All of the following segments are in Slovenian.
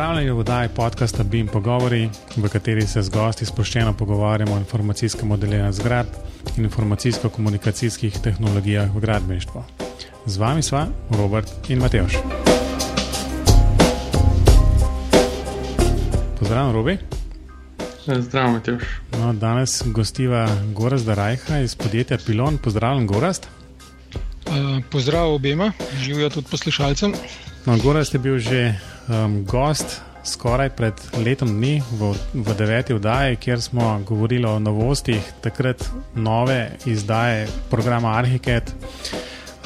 Pozdravljeni v oddaji podcasta Beam Pogovori, v kateri se z gosti sproščeno pogovarjamo o informacijskem modeljenju zgradb in informacijsko-komunikacijskih tehnologijah v gradbeništvu. Z vami sva Robert in Mateoš. Pozdravljen, Robi. Zdravo, Mateoš. No, danes gostiva Gorazda Rajha iz podjetja Pilon. Pozdravljen, Gorazd. Uh, pozdrav obema, živijo tudi poslušalcem. No, Gorazd je bil že um, gost skoraj pred letom dni v, v deveti oddaji, kjer smo govorili o novostih, takrat nove izdaje programa Arhiket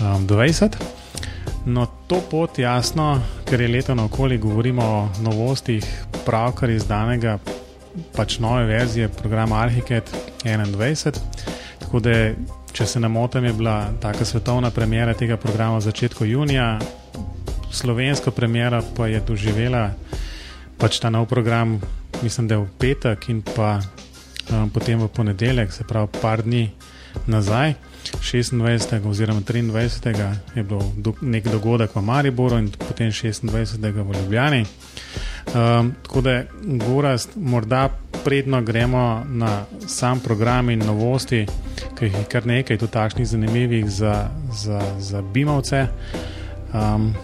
um, 20. No, to pot jasno, ker je leto naokoli, govorimo o novostih pravkar izdanega, pač nove verzije programa Arhiket 21. Tako da, če se ne motim, je bila taka svetovna premjera tega programa v začetku junija, slovensko premiero pa je doživela pač ta nov program, mislim, da je v petek in pa um, potem v ponedeljek, se pravi, par dni nazaj, 26. oziroma 23. je bil do, nek dogodek v Mariboru in potem 26. v Ljubljani. Um, tako da, Gorast, morda predno gremo na sam program in novosti, ki jih je kar nekaj, tudi takšnih zanimivih za, za, za Bimovce. Um,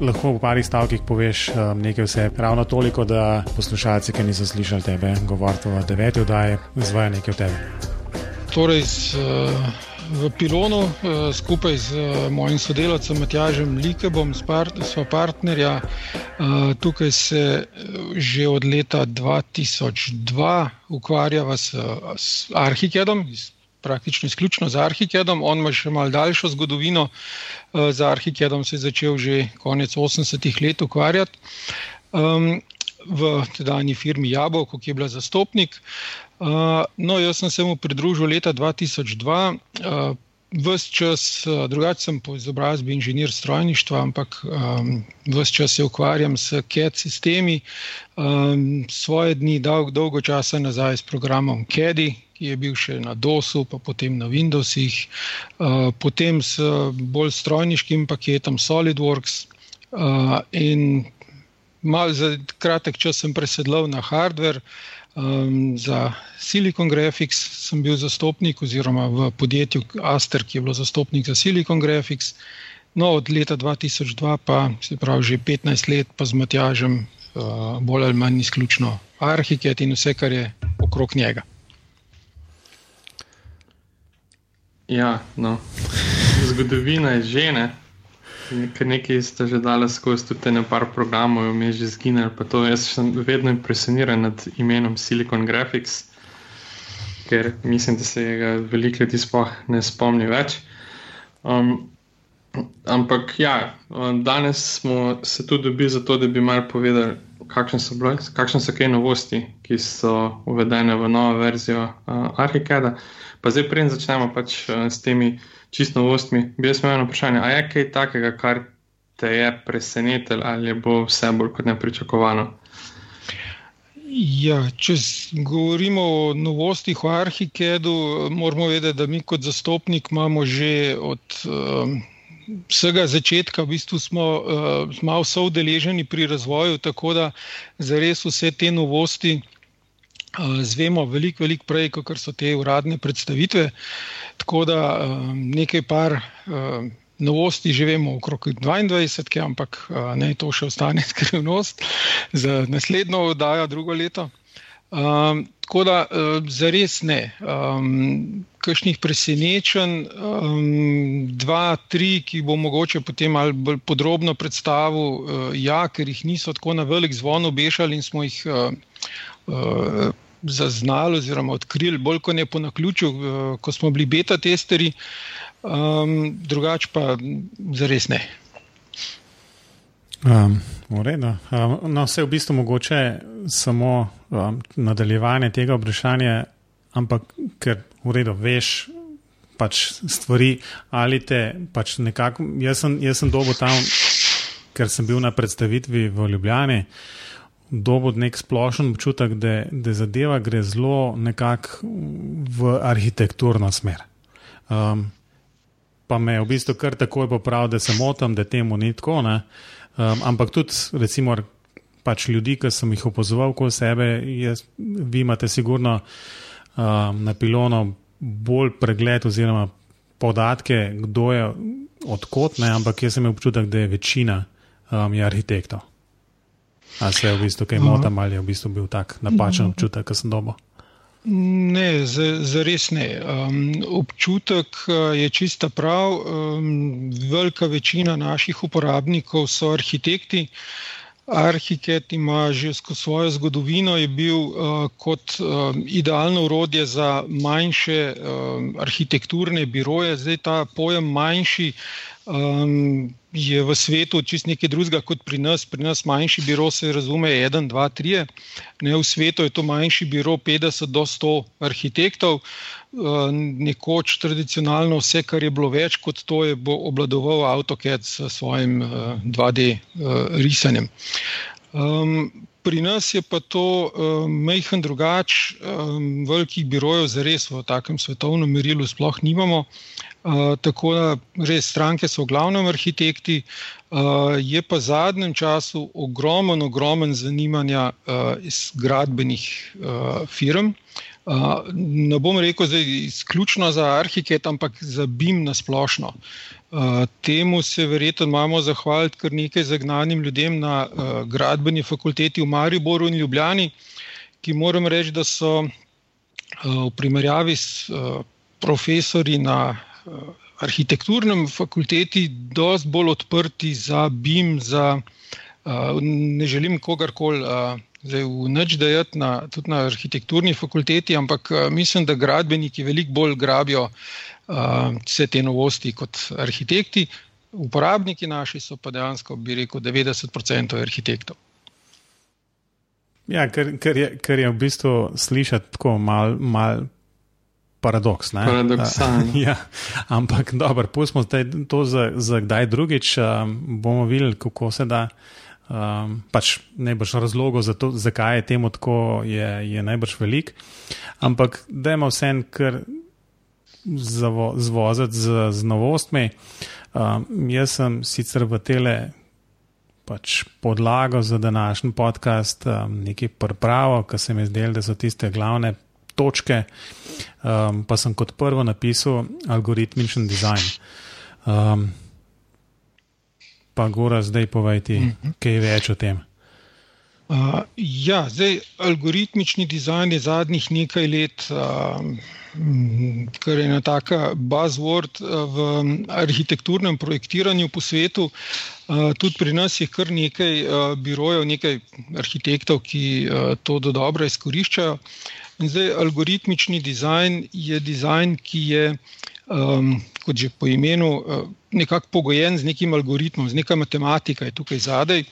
lahko v parih stavkih poveš um, nekaj vse. Ravno toliko, da poslušalci, ki niso slišali tebe, govoriti o deveti oddaji, zvajo nekaj o tebi. Torej, z, v Pilonu skupaj z mojim sodelavcem Matjažem Likebom, smo partnerja. Tukaj se že od leta 2002 ukvarjava s, s Arhikedom, praktično izključno z Arhikedom. On ima še malo daljšo zgodovino. Eh, z Arhikedom se je začel že konec 80-ih let ukvarjati. Um, v tedajni firmi Jabolko, ki je bila zastopnik. Uh, no, jaz sem se mu pridružil leta 2002. Uh, Ves čas, drugače sem po izobrazbi inženir strojništva, ampak um, ves čas se ukvarjam s CAD sistemi. Um, svoje dni dolg, dolgo časa nazaj s programom CAD, ki je bil še na DOS-u, pa potem na Windowsih, uh, potem s bolj strojniškim paketom SolidWorks. Uh, in malo za kratek čas sem presedlal na hardware. Um, za Silicon Graphics sem bil zastopnik, oziroma v podjetju Aster, ki je bilo zastopnik za Silicon Graphics. No, od leta 2002, pa se pravi že 15 let, pa z Matjažem, uh, bolj ali manj izključno Arhiket in vse, kar je okrog njega. Ja, no. zgodovina je žene. Ker nekaj ste že dali skozi tudi nekaj programov, vmes že zginili. Jaz sem vedno impresioniran nad imenom Silicon Graphics, ker mislim, da se ga veliko ljudi sploh ne spomni več. Um, ampak ja, danes smo se tudi dobili zato, da bi malo povedali, kakšne so, bile, kakšne so kaj novosti, ki so uvedene v novo verzijo uh, Arhikeda. Pa zdaj, preden začnemo pač, uh, s temi čisto novostmi, bi jaz imel eno vprašanje. Ali je kaj takega, kar te je presenetilo, ali bo vse bolj kot nepričakovano? Ja, če govorimo o novostih v Arhikedu, moramo vedeti, da mi kot zastopnik imamo že od um, vsega začetka, v bistvu smo uh, malo soudeleženi pri razvoju, tako da za res vse te novosti zvemo veliko, veliko prej, kot so te uradne predstavitve. Tako da nekaj par novosti že vemo okrog 22, ampak ne, to še ostane skrivnost za naslednjo oddajo, drugo leto. Um, tako da, uh, za res ne. Um, Kakšnih presenečenj, um, dva, tri, ki bo mogoče potem malo bolj podrobno predstavil, uh, ja, ker jih niso tako na velik zvon obešali in smo jih uh, uh, zaznali oziroma odkrili, bolj kot ne po naključju, uh, ko smo bili beta testeri, um, drugače pa za res ne. Um, um, no, vse je v bistvu mogoče samo um, nadaljevanje tega vprašanja, ampak ker v redu veš pač stvari ali te pač nekako. Jaz sem, jaz sem dobo tam, ker sem bil na predstavitvi v Ljubljani, dobo nek splošen občutek, da, da zadeva gre zelo nekako v arhitekturno smer. Um, pa me je v bistvu kar takoj popravil, da se motim, da temu ni tako. Ne? Um, ampak tudi, recimo, pač ljudi, ki sem jih opozoval okoli sebe, jaz, vi imate sigurno um, na pilono bolj pregled oziroma podatke, kdo je odkot, ne, ampak jaz sem imel občutek, da je večina um, je arhitektov. A se je v bistvu kaj motam ali je v bistvu bil tak napačen občutek, ki sem dobil? Ne, zares ne. Um, občutek uh, je čista prav. Um, velika večina naših uporabnikov so arhitekti. Arhitekt ima že skozi svojo zgodovino, je bil uh, kot uh, idealno urodje za manjše uh, arhitekturne biroje. Zdaj ta pojem manjši um, je v svetu čist nekaj drugega kot pri nas. Pri nas manjši biro se razume 1, 2, 3. Ne, v svetu je to manjši biro 50 do 100 arhitektov. Uh, nekoč tradicionalno vse, kar je bilo več kot to, je obladoval AutoCAD s svojim uh, 2D uh, risanjem. Um, pri nas je pa to um, majhen drugač, um, velikih birojev za res v takem svetovnem merilu sploh nimamo. Uh, tako da res stranke so v glavnem arhitekti, uh, je pa v zadnjem času ogromen, ogromen zanimanja uh, iz gradbenih uh, firm. Uh, ne bom rekel zdaj izključno za arhitekt, ampak za BIM na splošno. Uh, temu se verjetno imamo zahvaliti kar nekaj zagnanim ljudem na uh, gradbeni fakulteti v Mariboru in Ljubljani, ki moram reči, da so uh, v primerjavi s uh, profesori na arhitekturnem fakulteti dosti bolj odprti za BIM, za uh, ne želim kogarkoli uh, v nič dajati na, tudi na arhitekturni fakulteti, ampak mislim, da gradbeniki veliko bolj grabijo vse te novosti kot arhitekti. Uporabniki naši so pa dejansko, bi rekel, 90% arhitektov. Ja, ker, ker, je, ker je v bistvu slišati tako malo mal paradoks. Paradoksalno. ja, ampak dobro, pustimo to za, za kdaj drugič, um, bomo videli, kako se da. Um, pač najbrž razlogov za to, zakaj je temu tako, je, je najbrž velik. Ampak da ima vse en kar zvoziti z, z novostmi. Um, jaz sem sicer v tele pač podlago za današnji podcast um, nekaj pripravo, ker se mi zdelo, da so tiste glavne točke, um, pa sem kot prvo napisal algoritmičen dizajn. Um, pa Gora, zdaj povejte, mm -hmm. kaj več o tem. Uh, ja, zdaj algoritmični dizajn je zadnjih nekaj let, uh, kar je ena taka buzzword uh, v arhitekturnem projektiranju po svetu. Uh, tudi pri nas je kar nekaj uh, birojev, nekaj arhitektov, ki uh, to do dobro izkoriščajo. Uh, Zdaj, algoritmični dizajn je dizajn, ki je, um, kot že po imenu, uh, nekako pogojen z nekim algoritmom, z neka matematika je tukaj zadaj.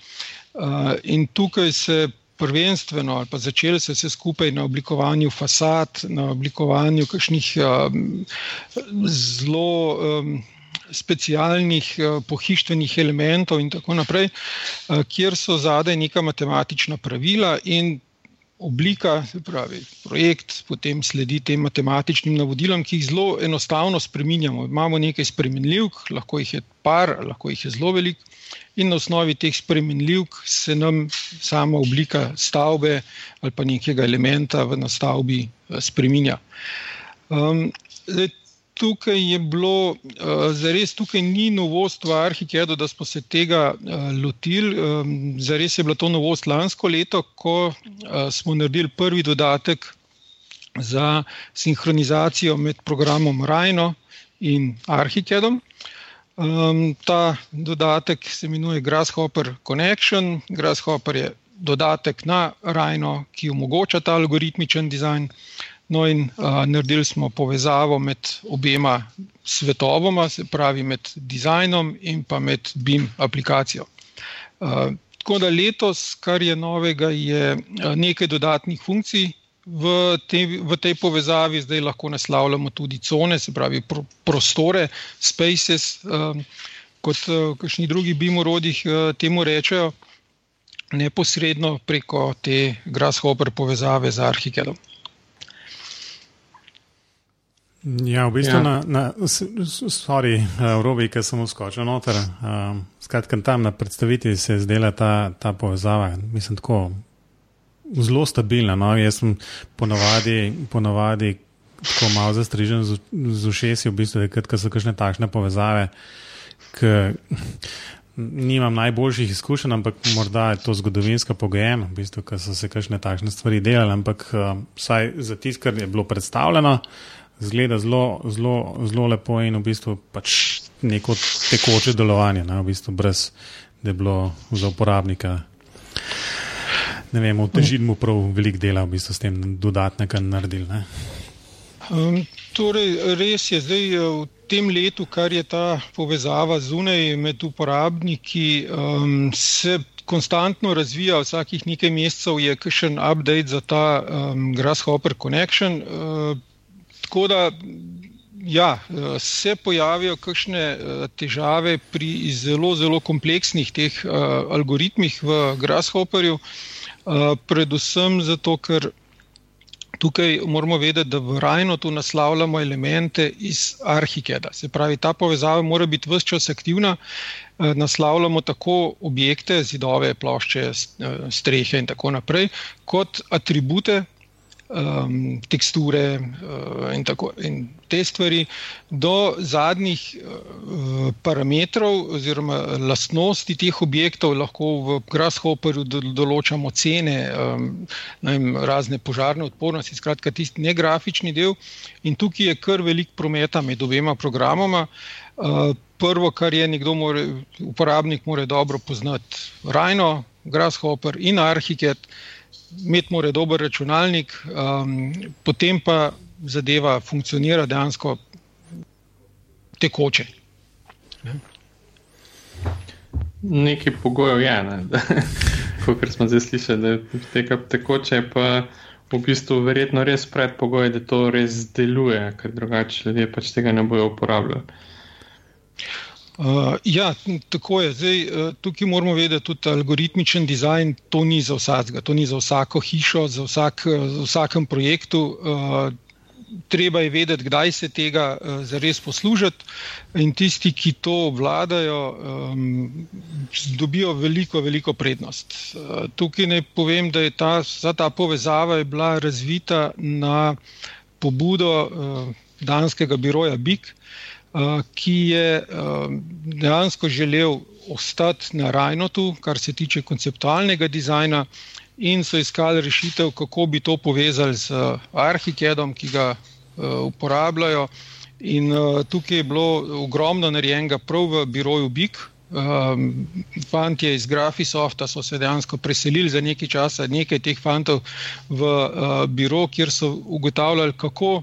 Uh, in tukaj se prvenstveno, ali pa začeli se vse skupaj na oblikovanju fasad, na oblikovanju kakšnih um, zelo. Um, specialnih uh, pohištvenih elementov, in tako naprej, uh, kjer so zadaj neka matematična pravila, in oblika, se pravi projekt, potem sledi tem matematičnim navodilom, ki jih zelo enostavno spremenjamo. Imamo nekaj spremenljivk, lahko jih je par, lahko jih je zelo velik, in na osnovi teh spremenljivk se nam sama oblika stavbe ali pa nekega elementa v nastavbi eh, spremenja. Um, zdaj, tukaj je bilo, uh, zares tukaj ni novost v Arhikedu, da smo se tega uh, lotili. Um, zares je bila to novost lansko leto, ko uh, smo naredili prvi dodatek za sinhronizacijo med programom Rajno in Arhikedom. Um, ta dodatek se imenuje Grasshopper Connection. Grasshopper je dodatek na Rajno, ki omogoča ta algoritmičen dizajn. No, in uh, naredili smo povezavo med obema svetovoma, se pravi med dizajnom in pa med BIM aplikacijo. Uh, tako da letos, kar je novega, je nekaj dodatnih funkcij v, te, v tej povezavi, zdaj lahko naslavljamo tudi cone, se pravi pro, prostore, spaces, uh, kot v uh, drugih BIM urodjih uh, temu rečejo, neposredno preko te Grasshopper povezave z Arhikedom. Ja, v bistvu, ja. na, na, sorry, uh, Robi, ki sem uskočil noter. Uh, skratka, tam na predstavitvi se je zdela ta, ta povezava, mislim, tako zelo stabilna. No? Jaz sem ponovadi, ponovadi tako malo zastrižen z, z ušesi, v bistvu, da so kakšne takšne povezave. K, nimam najboljših izkušenj, ampak morda je to zgodovinsko pogojeno, v bistvu, ker so se kakšne takšne stvari delali. Ampak uh, vsaj za tisto, kar je bilo predstavljeno zgleda zelo, zelo, zelo lepo in v bistvu pač neko tekoče delovanje, ne, v bistvu brez da je bilo za uporabnika. Ne vem, otežili mu prav veliko dela, v bistvu s tem dodatnega naredili. Um, torej, res je zdaj eh, v tem letu, kar je ta povezava zunaj med uporabniki, um, se konstantno razvija, vsakih nekaj mesecev je kakšen update za ta um, Grasshopper Connection. Uh, Tako da ja, se pojavijo kakšne eh, težave pri zelo, zelo kompleksnih teh uh, algoritmih v Grasshopperju, predvsem zato, ker tukaj moramo vedeti, da v Rajno tu naslavljamo elemente iz Arhikeda. Se pravi, ta povezava mora biti vse čas aktivna. Naslavljamo tako objekte, zidove, plošče, strehe in tako naprej, kot atribute, um, teksture uh, in, tako, in te stvari, do zadnjih uh, parametrov oziroma lastnosti teh objektov, lahko v Grasshopperju določamo cene, um, vem, razne požarne odpornosti, skratka, tisti negrafični del. In tukaj je kar velik prometa med obema programoma. Uh, prvo, kar je nekdo, more, uporabnik, mora dobro poznati Rajno, Grasshopper in Arhiket imeti mora dober računalnik, um, potem pa zadeva funkcionira dejansko tekoče. Ne? Nekaj pogojev je, ne? kot smo zdaj slišali, da je tekoče, pa v bistvu verjetno res predpogoj, da to res deluje, ker drugače ljudje pač tega ne bojo uporabljali. Uh, ja, tako je. Zdaj, uh, tukaj moramo vedeti, da algoritmičen dizajn to ni za vsakega, to ni za vsako hišo, za, vsak, uh, za vsakem projektu. Uh, treba je vedeti, kdaj se tega uh, zares poslužiti, in tisti, ki to obvladajo, um, dobijo veliko, veliko prednost. Uh, tukaj naj povem, da je ta, ta povezava je bila razvita na pobudo uh, danskega biroja BIK. Eh, ki je dejansko želel ostati na Rajnotu, kar se tiče konceptualnega dizajna, in so iskali rešitev, kako bi to povezali z Arhikedom, ki ga uporabljajo. In tukaj je bilo ogromno narejenega prav v biroju BIK. Fantje iz Grafisofta so se dejansko preselili za nekaj časa, nekaj teh fantov v biro, kjer so ugotavljali, kako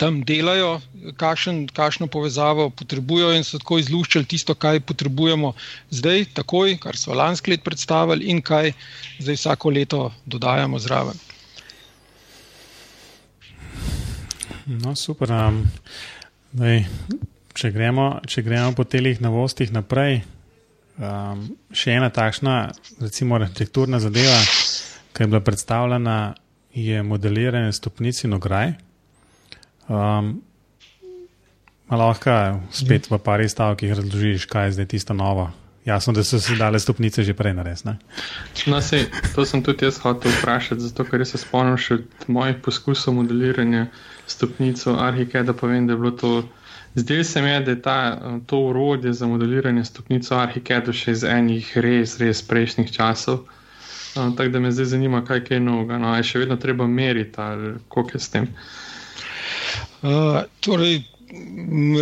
tam delajo, kakšen, kakšno povezavo potrebujejo, in so tako izluščili tisto, kaj potrebujemo zdaj, takoj, kar so lansko leto predstavili, in kaj zdaj vsako leto dodajamo zraven. No, super. Um, daj, če, gremo, če gremo po telih novostih naprej, um, še ena takšna, recimo, arhitekturna zadeva, ki je bila predstavljena, je modeliranje stopnic in ograj. Um, lahko spet v pari stavkih razložiš, kaj je zdaj tisto novo. Jasno, da so se dale stopnice že prej narediti. No, sej, to sem tudi jaz hotel vprašati, zato ker se spomnim še mojih poskusov modeliranja stopnic v Arhike, da povem, da je bilo to. Zdaj se mi je, da je ta, to urodje za modeliranje stopnic v Arhike še iz enih res, res prejšnjih časov. Um, tako da me zdaj zanima, kaj je novega. No, je še vedno treba meriti, koliko je s tem. Uh, Torej,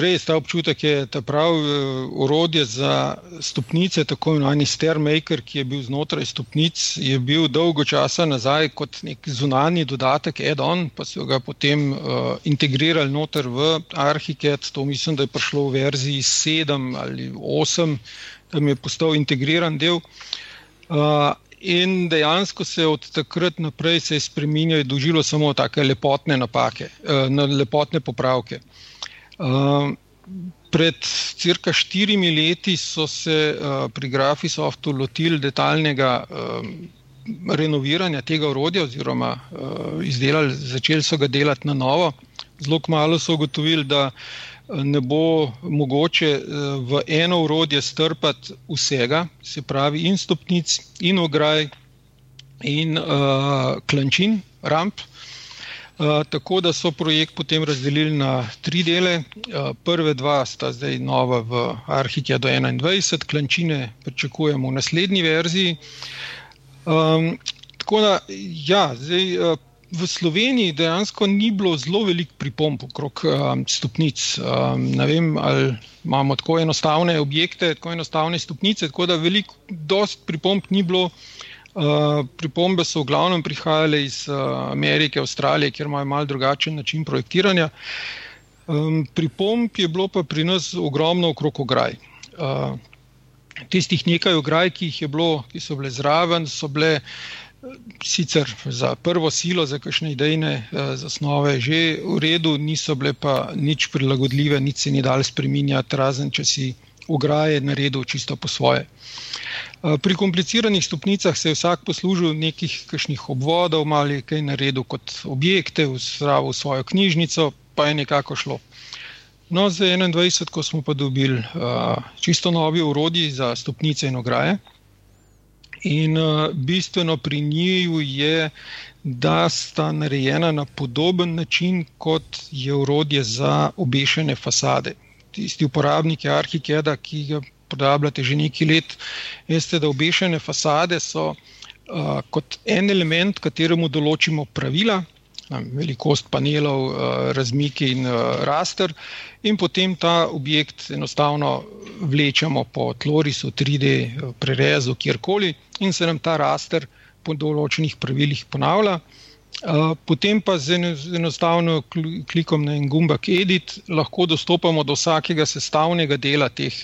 res ta občutek je ta pravi uh, orodje za stopnice, tako imenovani Stairmaker, ki je bil znotraj stopnic, je bil dolgo časa nazaj kot nek zunani dodatek, add-on, pa so ga potem uh, integrirali noter v Arhiket. To mislim, da je prišlo v verziji 7 ali 8, tam je postal integriran del. Uh, In dejansko se od takrat naprej se je spremenilo, je dožilo samo tako lepotne napake, eh, lepotne popravke. Eh, pred cirka štirimi leti so se eh, pri Grafisoftu lotili detaljnega renoviranja tega urodja, oziroma izdelali, začeli so ga delati na novo. Zelo malo so ugotovili, da ne bo mogoče v eno urodje strpati vsega, se pravi, in stopnic, in ograj, in uh, klančin, ramp. Uh, tako da so projekt potem razdelili na tri dele. Uh, prve dva sta zdaj nova v Arhikija do 21, klančine pričakujemo v naslednji verziji. Um, tako da, ja, zdaj, uh, v Sloveniji dejansko ni bilo zelo veliko pripomb okrog um, stopnic. Um, ne vem, ali imamo tako enostavne objekte, tako enostavne stopnice, tako da veliko, dost pripomb ni bilo. Uh, pripombe so v glavnem prihajale iz uh, Amerike, Avstralije, kjer imajo malo drugačen način projektiranja. Um, pripomb je bilo pa pri nas ogromno okrog ograj. Uh, tistih nekaj ograj, ki, bilo, ki so bile zraven, so bile sicer za prvo silo, za kakšne idejne uh, zasnove že v redu, niso bile pa nič prilagodljive, nič se ni dal spreminjati, razen če si ograje naredil čisto po svoje. Pri kompliciranih stopnicah se je vsak poslužil nekih kakšnih obvodov, malo je kaj naredil kot objekte, vzravil svojo knjižnico, pa je nekako šlo. No, za 21, ko smo pa dobili uh, čisto novi urodji za stopnice in ograje. In uh, bistveno pri njih je, da sta narejena na podoben način, kot je urodje za obešene fasade. Tisti uporabniki Arhikeda, ki ga uporabljate že nekaj let, veste, da obešene fasade so uh, kot en element, kateremu določimo pravila, velikost panelov, uh, razmiki in uh, raster, in potem ta objekt enostavno vlečemo po tlorisu, 3D prerezu, kjerkoli, in se nam ta raster po določenih pravilih ponavlja. Potem pa z enostavno klikom na en gumbak Edit lahko dostopamo do vsakega sestavnega dela teh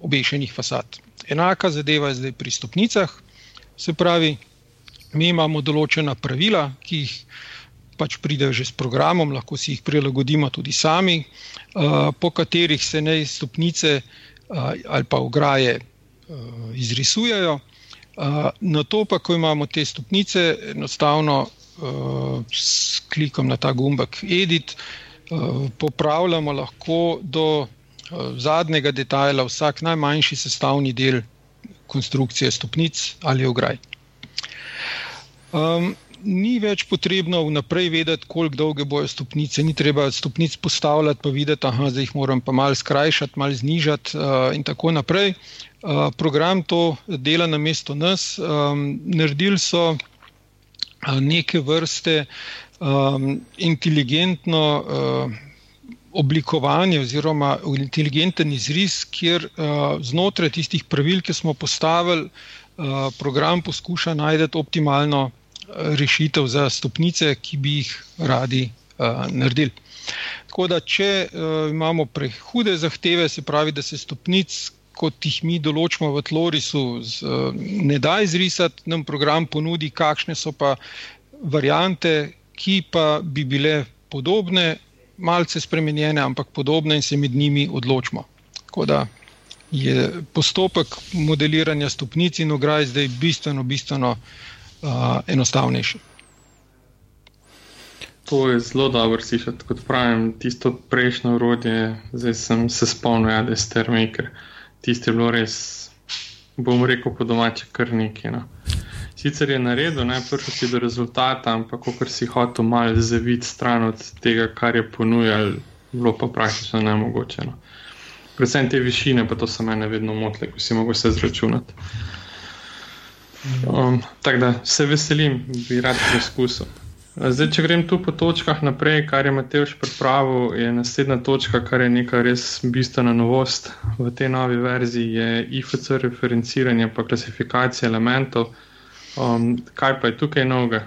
obešenih fasad. Enaka zadeva je zdaj pri stopnicah, se pravi, mi imamo določena pravila, ki jih pač pridejo že s programom, lahko si jih prilagodimo tudi sami, po katerih se ne stopnice ali pa ograje izrisujejo. Na to pa, ko imamo te stopnice, enostavno s klikom na ta gumbek Edit, popravljamo lahko do zadnjega detajla, vsak najmanjši sestavni del konstrukcije stopnic ali ograj. Um, ni več potrebno vnaprej vedeti, koliko dolge bojo stopnice, ni treba stopnic postavljati, pa videti, da jih moram pa malo skrajšati, malo znižati uh, in tako naprej. Uh, program to dela na mesto nas. Um, naredili so uh, neke vrste um, inteligentno. Uh, oblikovanje oziroma inteligenten izris, kjer uh, znotraj tistih pravil, ki smo postavili, uh, program poskuša najti optimalno rešitev za stopnice, ki bi jih radi uh, naredili. Tako da, če uh, imamo prehude zahteve, se pravi, da se stopnic, kot jih mi določimo v Tlorisu, z, uh, ne da izrisati, nam program ponudi, kakšne so pa variante, ki pa bi bile podobne malce spremenjene, ampak podobne in se med njimi odločimo. Tako da je postopek modeliranja stopnic in ograj zdaj bistveno, bistveno uh, enostavnejši. To je zelo dobro slišati. Kot pravim, tisto prejšnjo urodje, zdaj sem se spomnil, ja, da je Stermaker. Tisti je bilo res, bom rekel, po domače, kar nekaj. No. Sicer je naredil, ne prišel si do rezultata, ampak ko si hotel malo zaviti stran od tega, kar je ponujal, bilo pa praktično nemogoče. No. Predvsem te višine, pa to so mene vedno motile, ko si mogel se zračunati. Um, tako da se veselim, bi rad preizkusil. Zdaj, če grem tu po točkah naprej, kar je Mateoš pripravil, je naslednja točka, kar je neka res bistvena novost v tej novi verziji, je IFC referenciranje pa klasifikacija elementov. Um, kaj pa je tukaj novega?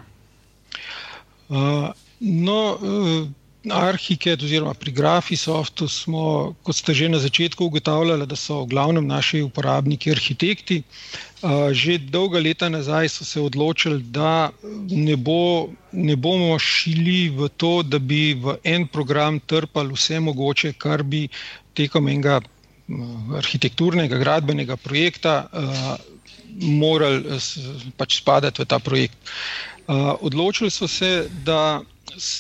Uh, no, uh, Arhiket oziroma pri Grafisoftu smo, kot ste že na začetku ugotavljali, da so v glavnem naši uporabniki arhitekti. Uh, že dolga leta nazaj so se odločili, da ne, bo, ne bomo šli v to, da bi v en program trpali vse mogoče, kar bi tekom enega arhitekturnega, gradbenega projekta uh, morali pač spadati v ta projekt. Uh, odločili so se, da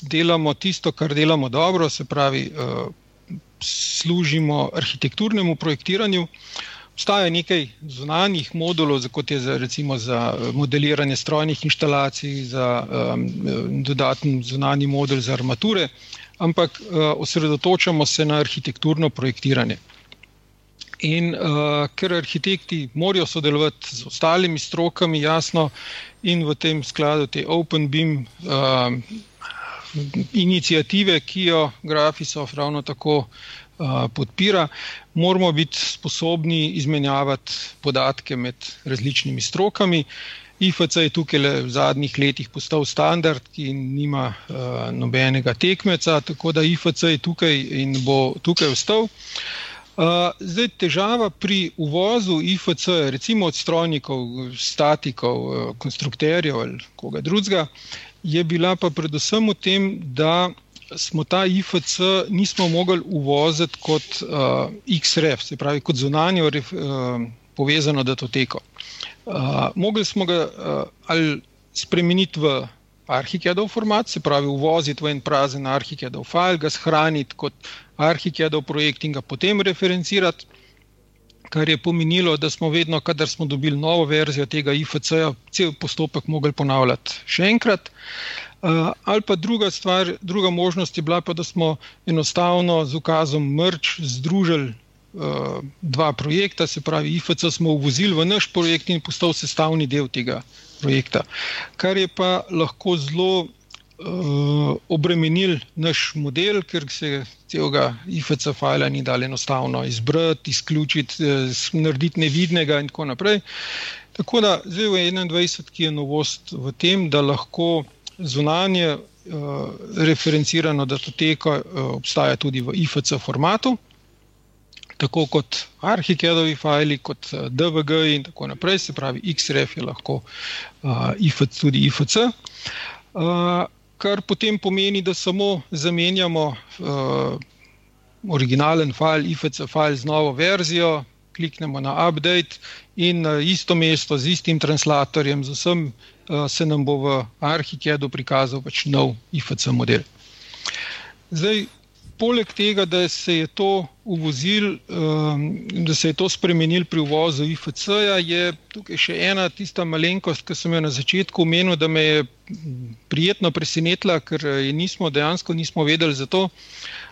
delamo tisto, kar delamo dobro, se pravi, uh, služimo arhitekturnemu projektiranju. Obstaja nekaj zunanjih modulov, kot je za, recimo za modeliranje strojnih inštalacij, za um, dodaten zunanji modul za armature, ampak uh, osredotočamo se na arhitekturno projektiranje. In uh, ker arhitekti morajo sodelovati z ostalimi strokami, jasno, in v tem skladu te Open Beam uh, inicijative, ki jo Graphisoft ravno tako uh, podpira, moramo biti sposobni izmenjavati podatke med različnimi strokami. IFC je tukaj v zadnjih letih postal standard, ki nima uh, nobenega tekmeca, tako da IFC je tukaj in bo tukaj ostal. Uh, zdaj, težava pri uvozu IFC, recimo od strojnikov, statikov, konstruktorjev ali koga drugega, je bila pa predvsem v tem, da smo ta IFC nismo mogli uvoziti kot uh, XRF, se pravi kot zunanjo uh, povezano datoteko. Uh, mogli smo ga uh, ali spremeniti v arhikedov format, se pravi uvoziti v en prazen arhikedov file, ga shraniti kot arhikedov projekt in ga potem referencirati, kar je pomenilo, da smo vedno, kadar smo dobili novo verzijo tega IFC-ja, cel postopek mogli ponavljati še enkrat. Uh, ali pa druga stvar, druga možnost je bila pa, da smo enostavno z ukazom Mrč združili uh, dva projekta, se pravi IFC smo uvozili v naš projekt in postal sestavni del tega projekta. Kar je pa lahko zelo uh, obremenil naš model, ker se celega IFC file ni dal enostavno izbrati, izključiti, uh, narediti nevidnega in tako naprej. Tako da zdaj v 21, ki je novost v tem, da lahko zunanje uh, referencirano datoteko uh, obstaja tudi v IFC formatu tako kot arhikedovi fili, kot eh, DVG in tako naprej, se pravi, XRF je lahko uh, IFC, tudi IFC. Uh, kar potem pomeni, da samo zamenjamo uh, originalen file, IFC file z novo verzijo, kliknemo na update in na isto mesto z istim translatorjem, z vsem uh, se nam bo v arhikedu prikazal pač nov IFC model. Zdaj, poleg tega, da se je to uvozil, um, da se je to spremenil pri uvozu IFC-ja, je tukaj še ena tista malenkost, ki sem jo na začetku omenil, da me je prijetno presenetila, ker je nismo dejansko nismo vedeli za to.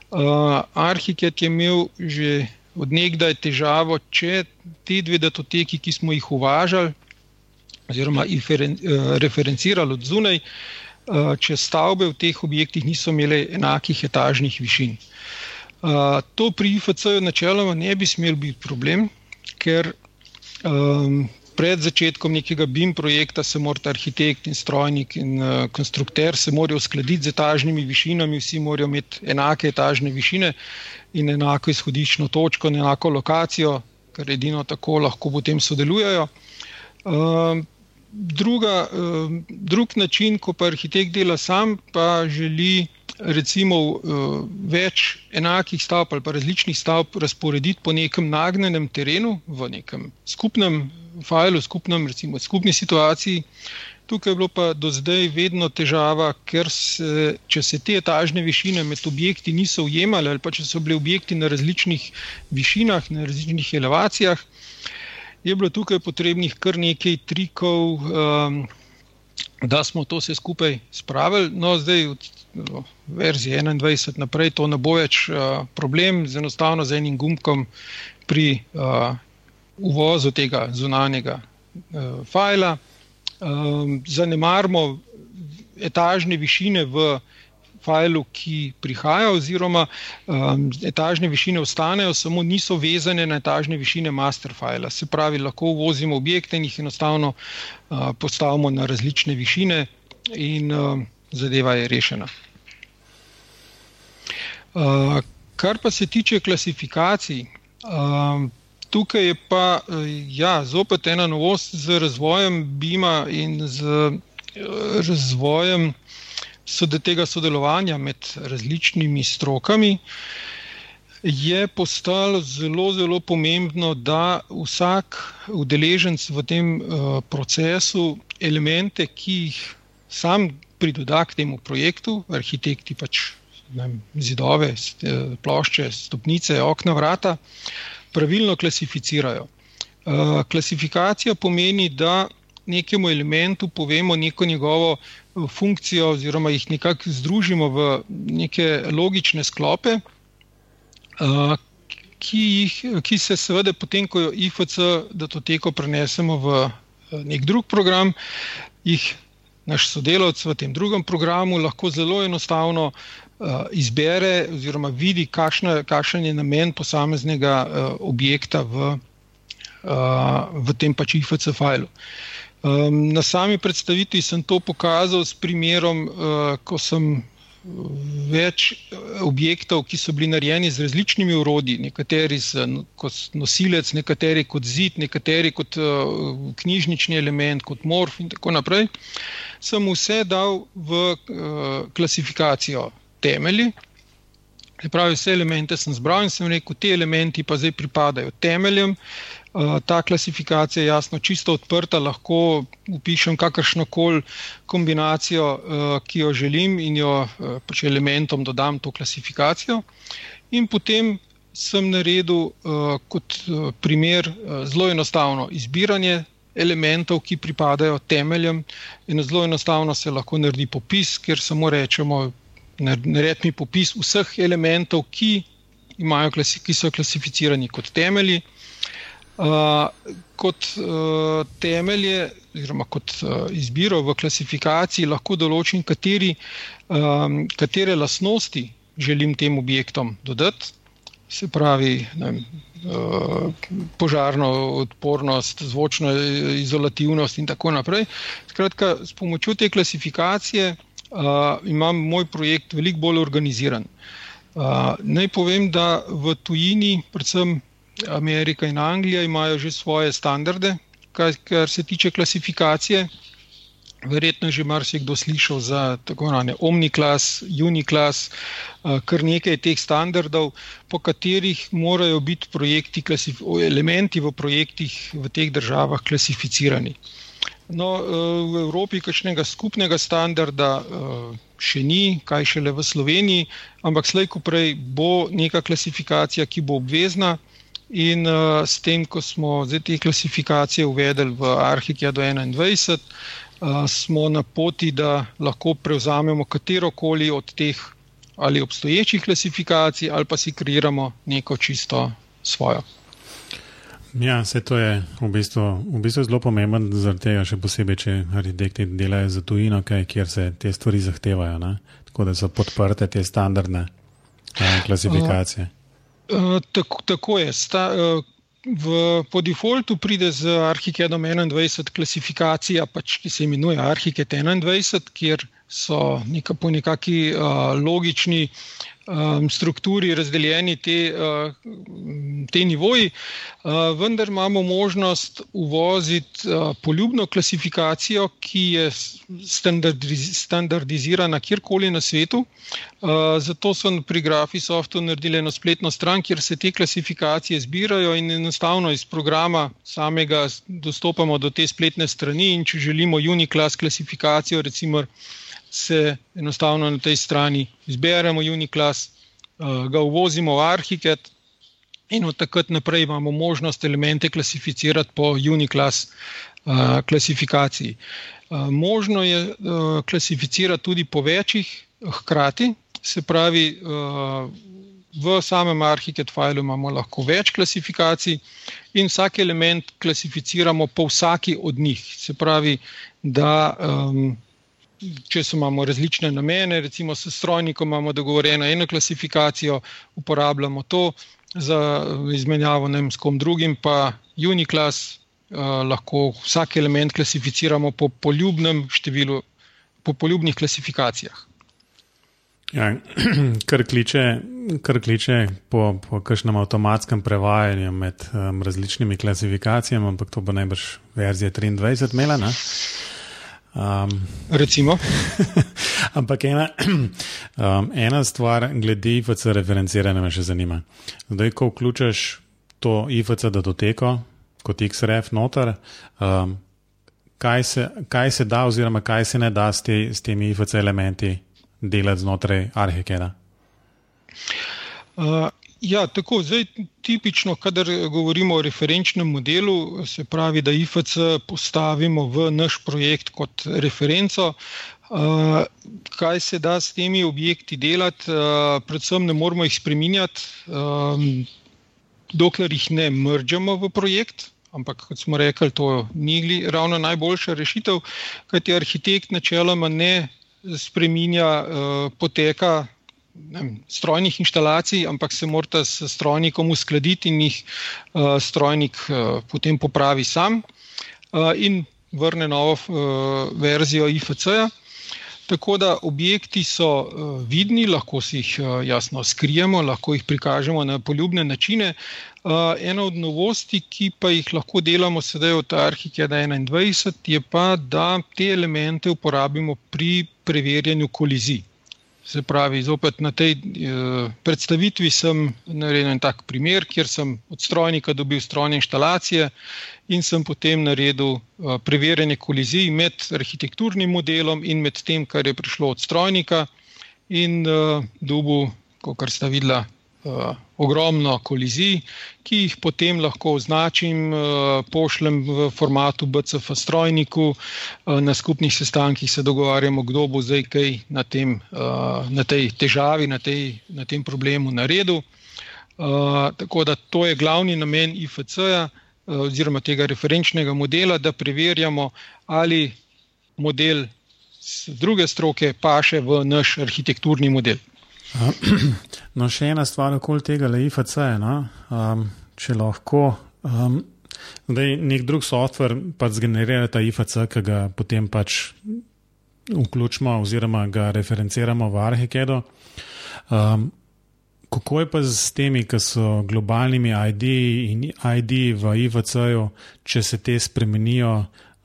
Uh, Arhiket je imel že odnegdaj težavo, če te dve datoteki, ki smo jih uvažali, oziroma uh, referencirali od zunaj, uh, Eh, če stavbe v teh objektih niso imele enakih etažnih višin. Uh, to pri IFC-ju načeloma ne bi smel biti problem, ker um, pred začetkom nekega BIM projekta se morata arhitekt in strojnik in uh, konstrukter se morajo uskladiti z etažnimi višinami, vsi morajo imeti enake etažne višine in enako izhodiščno točko, enako lokacijo, ker edino tako lahko potem sodelujejo. Uh, druga, uh, drug način, ko pa arhitekt dela sam, pa želi recimo uh, več enakih stavb ali pa različnih stavb razporediti po nekem nagnjenem terenu, v nekem skupnem failu, skupnem, recimo, skupni situaciji. Tukaj je bilo pa do zdaj vedno težava, ker se, če se te etažne višine med objekti niso ujemale, ali pa če so bili objekti na različnih višinah, na različnih elevacijah, je bilo tukaj potrebnih kar nekaj trikov, um, da smo to vse skupaj spravili. No, zdaj od verzije 21 naprej to ne bo več uh, problem, z enostavno z enim gumbkom pri uh, uvozu tega zunanjega uh, fajla. Um, zanemarimo etažne višine v failu, ki prihaja, oziroma um, etažne višine ostanejo, samo niso vezane na etažne višine master fila. Se pravi, lahko uvozimo objekte in jih enostavno uh, postavimo na različne višine, in uh, zadeva je rešena. Uh, kar pa se tiče klasifikacij. Uh, Tukaj je pa ja, zopet ena novost z razvojem BIM-a in z razvojem uh, sod tega sodelovanja med različnimi strokami, je postalo zelo, zelo pomembno, da vsak udeleženc v tem uh, procesu elemente, ki jih sam pridoda k temu projektu, arhitekti pač vem, zidove, plošče, stopnice, okna, vrata, pravilno klasificirajo. Uh, klasifikacija pomeni, da nekemu elementu povemo neko njegovo funkcijo, oziroma jih nekako združimo v neke logične sklope, uh, ki, jih, ki se seveda potem, ko jo IFC datoteko prenesemo v nek drug program, jih naš sodelavec v tem drugem programu lahko zelo enostavno uh, izbere oziroma vidi, kakšna, kakšen je namen posameznega objekta v, v tem pač IFC failu. Um, na sami predstavitvi sem to pokazal s primerom, uh, ko sem več objektov, ki so bili narejeni z različnimi urodji, nekateri kot nosilec, nekateri kot zid, nekateri kot uh, knjižnični element, kot morf in tako naprej, sem vse dal v uh, klasifikacijo temelji. Pravi, vse elemente sem zbral in sem rekel, te elementi pa zdaj pripadajo temeljem. Uh, ta klasifikacija je jasno čisto odprta, lahko upišem kakršno koli kombinacijo, uh, ki jo želim in jo uh, pač elementom dodam to klasifikacijo. In potem sem naredil kot primer zelo enostavno izbiranje elementov, ki pripadajo temeljem in zelo enostavno se lahko naredi popis, ker samo rečemo, narediti mi popis vseh elementov, ki, imajo, ki so klasificirani kot temelji. Kot uh, temelje, oziroma kot uh, izbiro v klasifikaciji, lahko določim, kateri, um, katere lastnosti želim tem objektom dodati. Se pravi, uh, požarno odpornost, zvočno izolativnost, in tako naprej. Skratka, s pomočjo te klasifikacije uh, imam moj projekt veliko bolj organiziran. Uh, naj povem, da v tujini, predvsem Amerika in Anglija, imajo že svoje standarde, kar, kar se tiče klasifikacije. Verjetno je že marsikdo slišal za tako imenovane omniklas, uniklas, kar nekaj teh standardov, po katerih morajo biti projekti, elementi v projektih v teh državah klasificirani. No, eh, v Evropi kakšnega skupnega standarda eh, še ni, kaj šele v Sloveniji, ampak slejko prej bo neka klasifikacija, ki bo obvezna. In uh, s tem, ko smo zdaj te klasifikacije uvedli v Arhikija do 21, uh, smo na poti, da lahko prevzamemo katero koli od teh ali obstoječih klasifikacij, ali pa si kreiramo neko čisto svojo. Ja, vse to je v bistvu, v bistvu zelo pomembno, zaradi tega še posebej, če arhitekti delajo za tujino, kaj, kjer se te stvari zahtevajo, ne? tako da so podprte te standardne uh, klasifikacije. Uh, tako, tako je. Sta, uh, v, po defaultu pride z Arhikedom 21 klasifikacija, pač, ki se imenuje Arhiket 21, kjer so neka, po nekakšni uh, logični um, strukturi razdeljeni te, uh, te nivoji, uh, vendar imamo možnost uvoziti uh, poljubno klasifikacijo, ki je standardiz standardizirana kjerkoli na svetu. Uh, zato so pri Graphisoftu naredili eno spletno stran, kjer se te klasifikacije zbirajo in enostavno iz programa samega dostopamo do te spletne strani. In če želimo Uniclass klasifikacijo, recimo se enostavno na tej strani izberemo Uniclass, uh, ga uvozimo v Arhiket in od takrat naprej imamo možnost elemente klasificirati po Uniclass uh, klasifikaciji. Uh, možno je klasificirati tudi po večjih hkrati, se pravi, v samem Arhiket filu imamo lahko več klasifikacij in vsak element klasificiramo po vsaki od njih. Se pravi, da um, če so imamo različne namene, recimo s strojnikom imamo dogovorjeno eno klasifikacijo, uporabljamo to za izmenjavo vem, s kom drugim, pa Uniclass uh, lahko vsak element klasificiramo po poljubnem številu, po poljubnih klasifikacijah. Ja, kar kliče, kar kliče po, po kakšnem avtomatskem prevajanju med um, različnimi klasifikacijami, ampak to bo najbrž verzija 23 imela. Um, Recimo. ampak ena, um, ena stvar, glede IFC referenciranja, me še zanima. Zdaj, ko vključeš to IFC datoteko kot XRF noter, um, kaj se, kaj se da, oziroma kaj se ne da s, te, s temi IFC elementi delati znotraj Arhikeda? Uh, ja, tako zdaj tipično, kadar govorimo o referenčnem modelu, se pravi, da IFC postavimo v naš projekt kot referenco. Uh, kaj se da s temi objekti delati, uh, predvsem ne moramo jih spreminjati, um, dokler jih ne mržemo v projekt. Ampak, kot smo rekli, to ni ravno najboljša rešitev, kajti arhitekt načeloma ne spreminja uh, poteka ne, strojnih inštalacij, ampak se mora s strojnikom uskladiti in jih uh, strojnik uh, potem popravi sam uh, in vrne novo uh, verzijo IFC-ja. Tako da objekti so uh, vidni, lahko si jih uh, jasno skrijemo, lahko jih prikažemo na poljubne načine. Uh, ena od novosti, ki pa jih lahko delamo sedaj v Arhikeda 21, je pa, da te elemente uporabimo pri preverjanju kolizij. Se pravi, zopet na tej uh, predstavitvi sem naredil en tak primer, kjer sem od strojnika dobil strojne inštalacije in sem potem naredil uh, preverjanje kolizij med arhitekturnim modelom in med tem, kar je prišlo od strojnika, in dobil, kot ste videli, uh, ogromno kolizij, ki jih potem lahko označim, uh, pošljem v formatu BCF strojniku, uh, na skupnih sestankih se dogovarjamo, kdo bo zdaj kaj na, tem, na tej težavi, na, tej, na tem problemu naredil. Tako da to je glavni namen IFC-ja oziroma tega referenčnega modela, da preverjamo, ali model z druge stroke paše v naš arhitekturni model. No, še ena stvar okoli tega LIFC je, no? um, če lahko. Um, Zdaj, nek drug softver pač zgenerira ta IFC, ki ga potem pač vključimo, oziroma ga referenciramo v Arhikedu. Um, kako je pa z temi, ki so globalnimi ID in ID v IFC-ju, če se te spremenijo,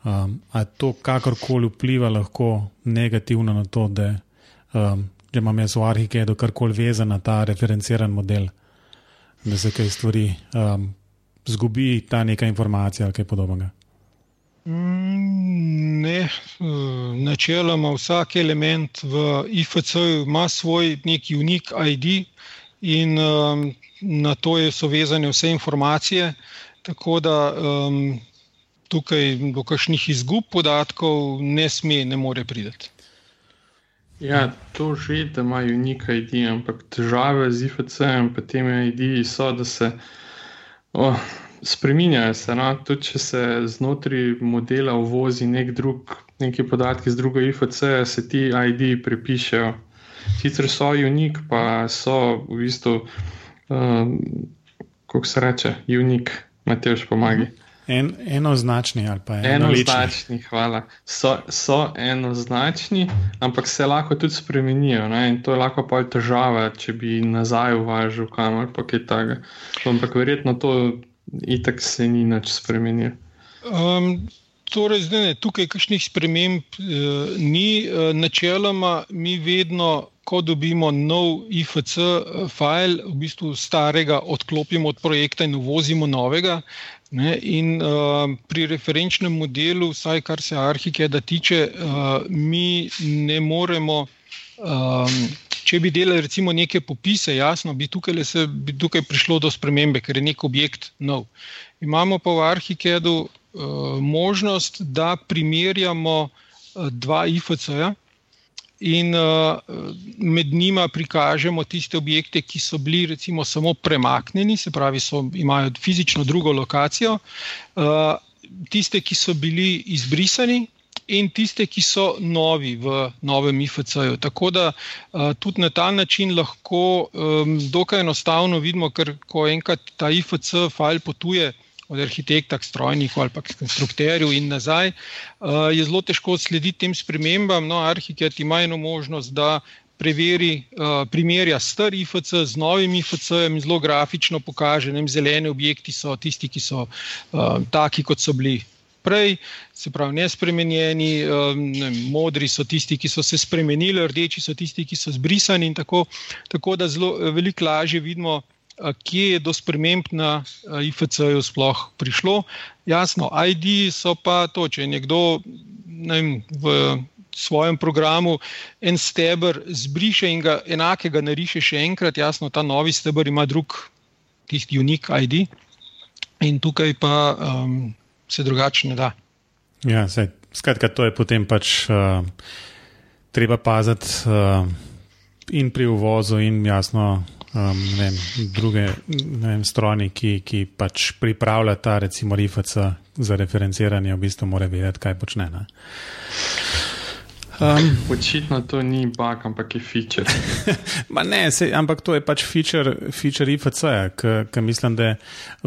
um, ali to kakorkoli vpliva lahko negativno na to, da um, če imam jaz v Arhikedu karkoli vezan na ta referenciran model, da se kaj stvari um, zgubi, ta neka informacija ali kaj podobnega. Mm, ne, načeloma vsak element v IFC ima svoj neki unik ID in um, na to so vezane vse informacije, tako da um, tukaj do kakšnih izgub podatkov ne sme, ne more priti. Ja, to že, da imajo unik ID, ampak težave z IFC-jem in temi ID-ji so, da se oh, spremenjajo. Se, no? Tudi če se znotraj modela uvozi nek drug, neki podatki z drugo IFC-ja, se ti ID-ji prepišejo. Sicer so unik, pa so v bistvu, um, kako se reče, unik, Matejš pomagi. En, enoznačni ali pa enoznačni. Hvala. So, so enoznačni, ampak se lahko tudi spremenijo. Ne? In to je lahko pa težava, če bi nazaj uvažal kamor, pa kaj takega. Ampak verjetno to itak se ni nič spremenilo. Um, torej, zdaj ne, tukaj kakšnih sprememb uh, ni. Uh, načeloma mi vedno. Ko dobimo nov IFC eh, file, v bistvu starega odklopimo od projekta in uvozimo novega, Ne, in uh, pri referenčnem modelu, vsaj kar se arhikeda tiče, uh, mi ne moremo, um, če bi delali recimo neke popise, jasno, bi tukaj, se, bi tukaj prišlo do spremembe, ker je nek objekt nov. Imamo pa v arhikedu uh, možnost, da primerjamo dva IFC-ja in uh, med njima prikažemo tiste objekte, ki so bili recimo samo premaknjeni, se pravi, so, imajo fizično drugo lokacijo, uh, tiste, ki so bili izbrisani. In tiste, ki so novi v novem IFC-ju. Tako da uh, tudi na ta način lahko um, dokaj enostavno vidimo, ker ko enkrat ta IFC-file potuje od arhitekta k strojniku ali k konstruktorju in nazaj, uh, je zelo težko slediti tem spremembam. No, arhitekt ima eno možnost, da preveri, uh, primerja star IFC z novim IFC-jem in zelo grafično pokaže, da zeleni objekti so tisti, ki so uh, taki, kot so bili. Prej, se pravi, nespremenjeni, ne, modri so tisti, ki so se spremenili, rdeči so tisti, ki so zbrisani. Tako, tako da zelo veliko lažje vidimo, kje je do sprememb na IFC-ju sploh prišlo. Jasno, ID so pa to, če je nekdo vem, v svojem programu en stebr zbriše in ga enakega nariše še enkrat, jasno, ta novi stebr ima drug, tisti unik ID, in tukaj pa um, se drugače ne da. Ja, sej, skratka, to je potem pač uh, treba paziti uh, in pri uvozu, in jasno. Um, vem, druge strojne, ki, ki pač pripravlja ta, recimo, RIFC za referenciranje, v bistvu mora vedeti, kaj počne. Um, Očitno to ni bug, ampak je feature. ne, sej, ampak to je pač feature, feature IFC, ki mislim, da je,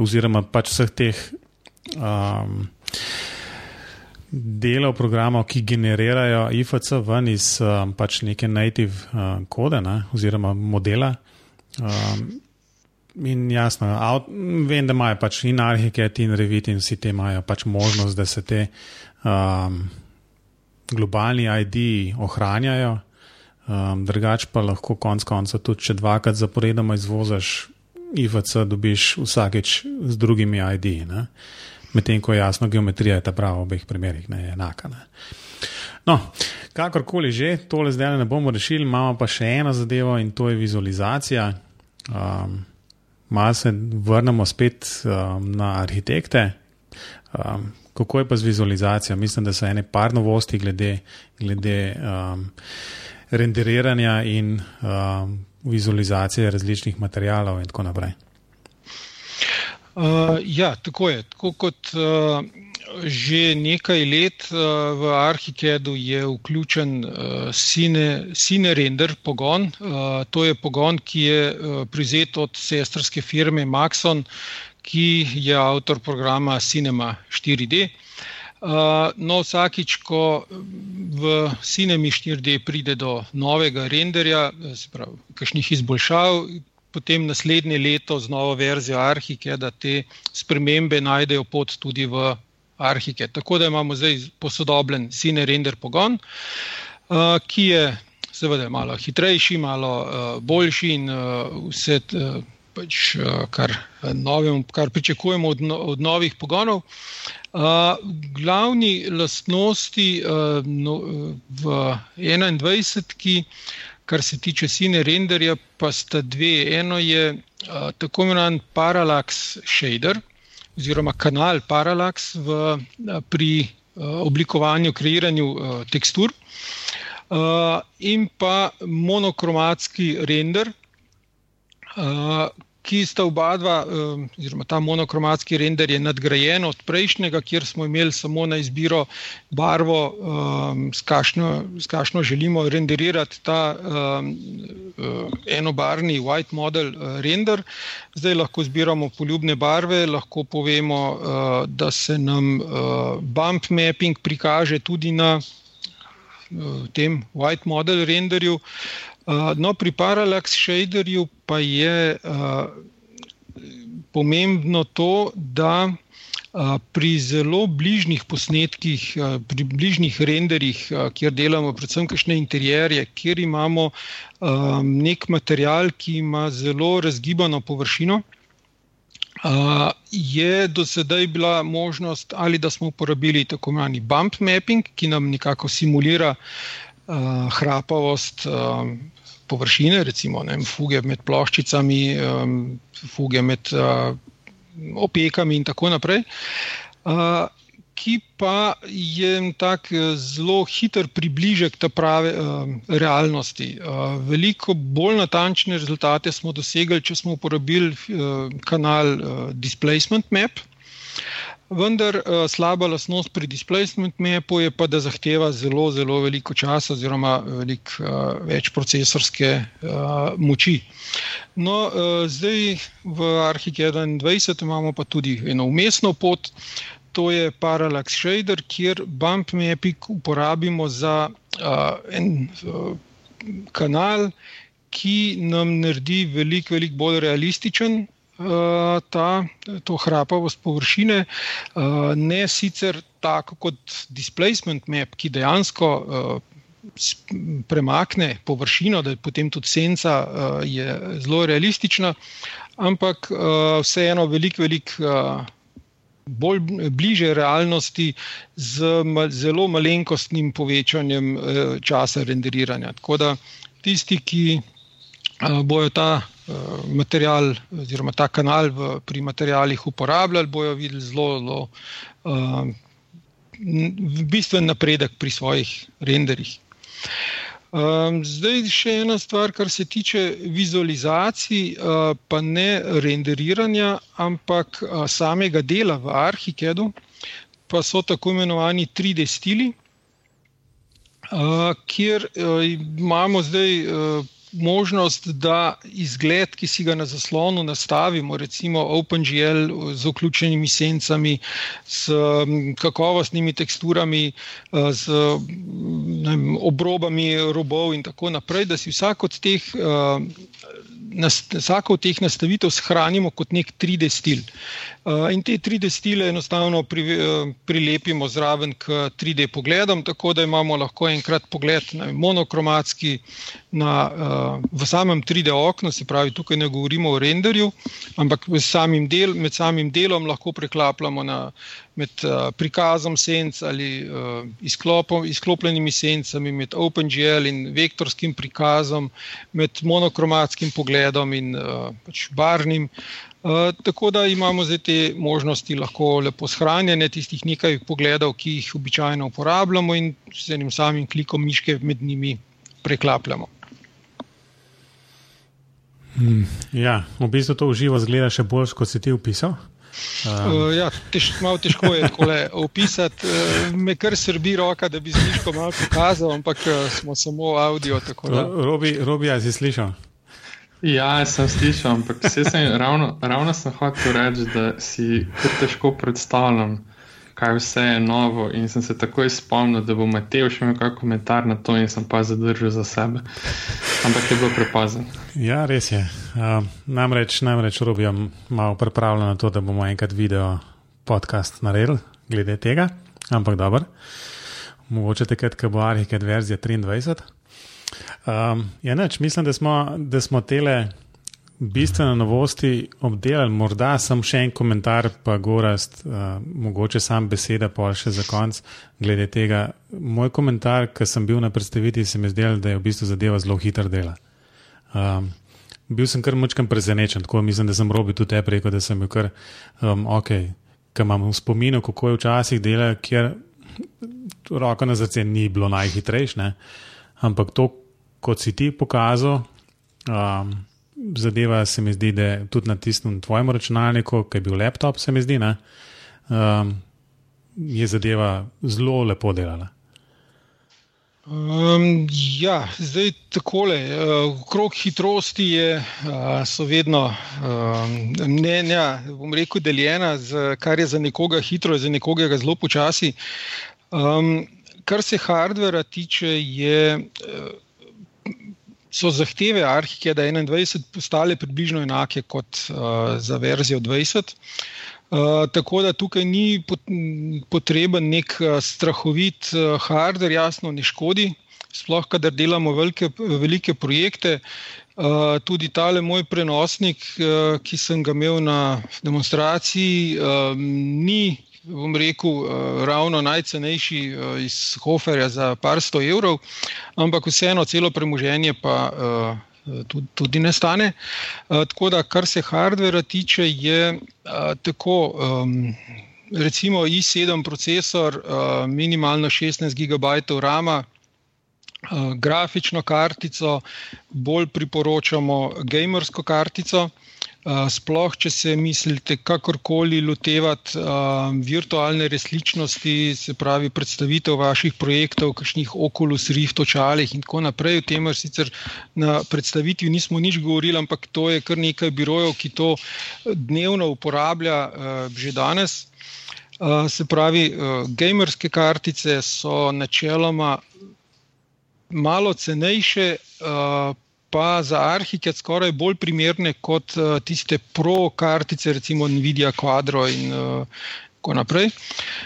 oziroma pač vseh teh um, delov programov, ki generirajo IFC ven iz um, pač neke native uh, kode ne, oziroma modela. Um, in jasno, out, vem, da imajo pač in Arhiket in Revit in vsi te imajo pač možnost, da se te. Um, globalni ID ohranjajo, um, drugač pa lahko konec konca tudi, če dvakrat zaporedoma izvoziš IVC, dobiš vsakeč z drugimi ID. Medtem ko je jasno, geometrija je ta prava v obeh primerih, ne enaka. Ne. No, kakorkoli že, tole zdaj ne bomo rešili, imamo pa še eno zadevo in to je vizualizacija. Um, Malo se vrnemo spet um, na arhitekte. Um, Kako je pa z vizualizacijo? Mislim, da so ene par novosti glede, glede um, renderiranja in um, vizualizacije različnih materijalov in tako naprej. Uh, ja, tako je. Tako kot uh, že nekaj let uh, v Arhikedu je vključen uh, Cine, Cine Render pogon. Uh, to je pogon, ki je prizet od sestrske firme Maxon, ki je avtor programa Cinema 4D. Uh, no, vsakič, ko v Cinemi 4D pride do novega renderja, se pravi, kakšnih izboljšav, potem naslednje leto z novo verzijo Arhike, da te spremembe najdejo pot tudi v Arhike. Tako da imamo zdaj posodobljen Cine render pogon, uh, ki je seveda malo hitrejši, malo uh, boljši in uh, vse. Uh, pač, eh, kar, eh, novim, kar pričakujemo od, no, od novih pogonov. Uh, glavni lastnosti uh, no, v 21, ki, kar se tiče sine renderja, pa sta dve. Eno je uh, tako imenovan parallax shader, oziroma kanal parallax v, pri oblikovanju, kreiranju tekstur, in pa monokromatski render. Uh, ki sta oba dva, oziroma ta monokromatski render je nadgrajen od prejšnjega, kjer smo imeli samo na izbiro barvo, s kakšno želimo renderirati ta enobarni white model render. Zdaj lahko zbiramo poljubne barve, lahko povemo, da se nam bump mapping prikaže tudi na tem white model renderju. No, pri Parallax Shaderju pa je pomembno to, da pri zelo bližnjih posnetkih, pri bližnjih renderjih, kjer delamo predvsem kakšne interjerje, kjer imamo nek material, ki ima zelo razgibano površino. Je do sedaj bila možnost, ali da smo uporabili tako imenovani bump mapping, ki nam nekako simulira hrapavost površine, recimo vem, fuge med ploščicami, um, fuge med uh, opekami in tako naprej. Uh, Ki pa je tak zelo hiter približek te prave uh, realnosti. Uh, veliko bolj natančne rezultate smo dosegli, če smo uporabili uh, kanal uh, Displacement Map. Vendar uh, slaba lasnost pri displacement mapu je pa, da zahteva zelo, zelo veliko časa oziroma veliko uh, več procesorske uh, moči. No, uh, zdaj v Arhikedu 21 imamo pa tudi eno umestno pot, to je Parallax Shader, kjer bump mapping uporabimo za uh, en uh, kanal, ki nam naredi veliko, veliko bolj realističen Eh, ta, to hrapavost površine, eh, ne sicer tako kot displacement map, ki dejansko eh, premakne površino, da je potem tudi senca je zelo realistična, ampak vseeno veliko, veliko bolj bliže realnosti z zelo malenkostnim povečanjem časa renderiranja. Tako da tisti, ki bojo ta material oziroma ta kanal v, pri materialih uporabljali, bojo videli zelo, zelo bistven napredek pri svojih renderjih. Um, zdaj, še ena stvar, kar se tiče vizualizacij, uh, pa ne renderiranja, ampak uh, samega dela v Arhikedu, pa so tako imenovani 3D stili, uh, kjer uh, imamo zdaj. Uh, možnost, da izgled, ki si ga na zaslonu nastavimo, recimo OpenGL z vključenimi sencami, s kakovostnimi teksturami, eh, z vem, obrobami robov in tako naprej, da si vsak od teh. Eh, vsako od teh nastavitev shranimo kot nek 3D stil. In te 3D stile enostavno pri, uh, prilepimo zraven k 3D pogledom, tako da imamo lahko enkrat pogled na monokromatski na, uh, v samem 3D oknu, se pravi, tukaj ne govorimo o renderju, ampak samim del, med samim delom lahko preklapljamo na, med uh, prikazom senc ali izklopom, izklopljenimi sencami, med OpenGL in vektorskim prikazom, med monokromatskim pogledom in pač barnim. Uh, tako da imamo zdaj te možnosti lahko lepo shranjene, tistih nekaj pogledov, ki jih običajno uporabljamo, in z enim samim klikom miške med njimi preklapljamo. Hmm, ja, v bistvu to uživo zgleda še bolj, kot si ti opisal. Um. Uh, ja, tež, malo težko je tako opisati. Uh, me kar srbi roka, da bi z miško malo pokazal, ampak uh, smo samo avdio. Robi, Robi, si slišal? Ja, sem slišal, ampak sem ravno, ravno sem hotel reči, da si kar težko predstavljam kaj vse je novo. In sem se takoj spomnil, da bo Matej še imel kakšen komentar na to, in sem pa zadržal za sebe. Ampak je bilo prepozno. Ja, res je. Uh, namreč, namreč robim malo pripravljeno na to, da bomo enkrat video podcast naredili glede tega. Ampak dobro, mogoče takrat, ko bo Arhiket verzija 23. Um, ja, neč, mislim, da smo, da smo tele bistvene novosti obdelali, morda sem še en komentar, pa gorast, uh, mogoče sam beseda, pa še za konc. Glede tega, moj komentar, ki sem bil na predstavitvi, se mi zdel, da je v bistvu zadeva zelo hiter dela. Um, bil sem kar močkam prezenečen, tako mislim, da sem robil tudi te preko, da sem bil kar um, ok, ker imam v spominu, kako je včasih dela, kjer roko na zrce ni bilo najhitrejše, ampak to, kot si ti pokazal. Um, zadeva se mi zdi, da je tudi na tistem tvojem računalniku, ki je bil laptop, se mi zdi, da um, je zadeva zelo lepo delala. Um, ja, zdaj takole. Uh, krok hitrosti je, uh, vedno um, mnenja, bom rekel, deljena, z, kar je za nekoga hitro, je za nekoga zelo počasi. Um, kar se hardvera tiče, je. Uh, so zahteve Arhike, da je 21 postale približno enake kot uh, za verzijo 20. Uh, tako da tukaj ni potreben nek strahovit uh, hardware, jasno, ne škodi, sploh kadar delamo velike, velike projekte. Uh, tudi tale moj prenosnik, uh, ki sem ga imel na demonstraciji, uh, ni bom rekel, uh, ravno najcenejši uh, iz Hoferja za par sto evrov, ampak vseeno celo premoženje pa uh, tudi, tudi ne stane. Tako da, kar se hardvera tiče, je tako. Um, Recimo i7 procesor, minimalno 16 GB RAM, grafično kartico, bolj priporočamo gamersko kartico. Sploh, če se mislite kakorkoli lotevati virtualne resničnosti, se pravi predstavitev vaših projektov, kakšnih Oculus Rift očalih in tako naprej, o tem sicer na predstavitvi nismo nič govorili, ampak to je kar nekaj birojev, ki to dnevno uporablja že danes. Se pravi, gamerske kartice so načeloma malo cenejše. Uh, pa za arhiket skoraj bolj primerne kot uh, tiste pro kartice, recimo Nvidia Quadro in uh, tako naprej.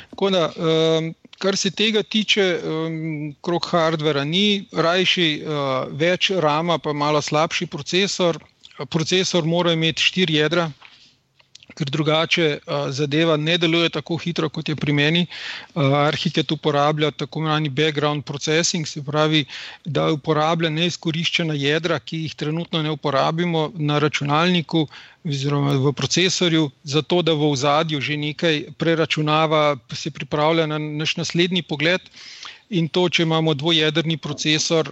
Tako da, uh, kar se tega tiče, um, krok hardvera ni, rajši uh, več rama, pa malo slabši procesor. Procesor mora imeti štiri jedra, ker drugače zadeva ne deluje tako hitro, kot je pri meni. Arhiket uporablja tako imenovani background processing, se pravi, da uporablja neizkoriščena jedra, ki jih trenutno ne uporabimo na računalniku oziroma v procesorju, zato da v ozadju že nekaj preračunava, se pripravlja na naš naslednji pogled. In to, če imamo dvojedrni procesor,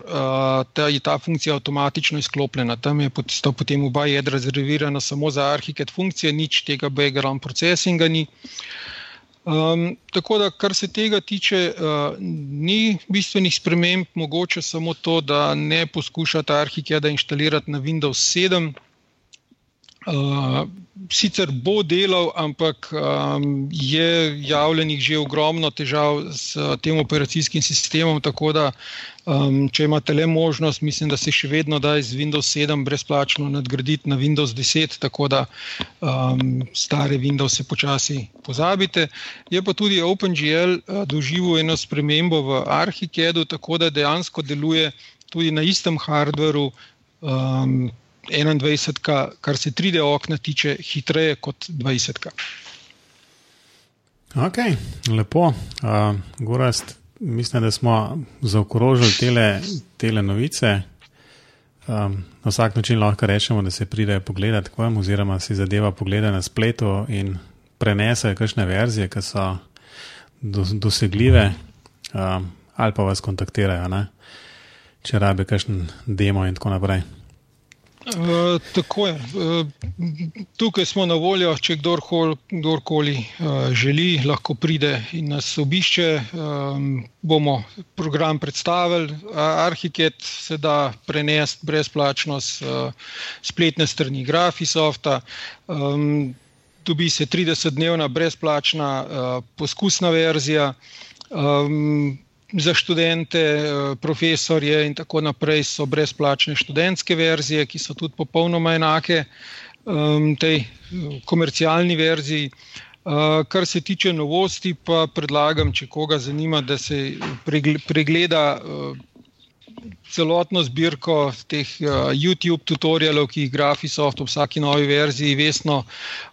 ta, je ta funkcija avtomatično izklopljena. Tam je potem oba jedra rezervirana samo za arhiket funkcije, nič tega background processinga ni. Um, tako da, kar se tega tiče, uh, ni bistvenih sprememb, mogoče samo to, da ne poskušate arhikeda inštalirati na Windows 7. Uh, sicer bo delal, ampak um, je javljenih že ogromno težav s tem operacijskim sistemom. Tako da, um, če imate le možnost, mislim, da se še vedno da iz Windows 7 brezplačno nadgraditi na Windows 10, tako da um, stare Windows počasi pozabite. Je pa tudi OpenGL uh, doživel eno spremembo v Arhikedu, tako da dejansko deluje tudi na istem hardveru. Um, 21, kar se 3D okna tiče, hitreje kot 20. Ok, lepo. Uh, Gorast, mislim, da smo zaokrožili tele, tele novice. Um, na vsak način lahko rečemo, da se pride pogledati k vam, oziroma si zadeva pogleda na spletu in prenese kakšne verzije, ki so do, dosegljive, um, ali pa vas kontaktirajo, ne? če rabe kakšen demo in tako naprej. Uh, tako je. Uh, tukaj smo na voljo, če kdorkoli, kdorkoli uh, želi, lahko pride in nas obišče. Um, bomo program predstavili. Arhiket se da prenesti brezplačno s spletne strani Grafisofta. Um, dobi se 30-dnevna brezplačna poskusna verzija. Um, za študente, eh, profesorje in tako naprej so brezplačne študentske verzije, ki so tudi popolnoma enake um, tej eh, komercialni verziji. Uh, kar se tiče novosti, pa predlagam, če koga zanima, da se pregleda uh, celotno zbirko teh uh, YouTube tutorialov, ki jih Graphisoft v vsaki novi verziji vestno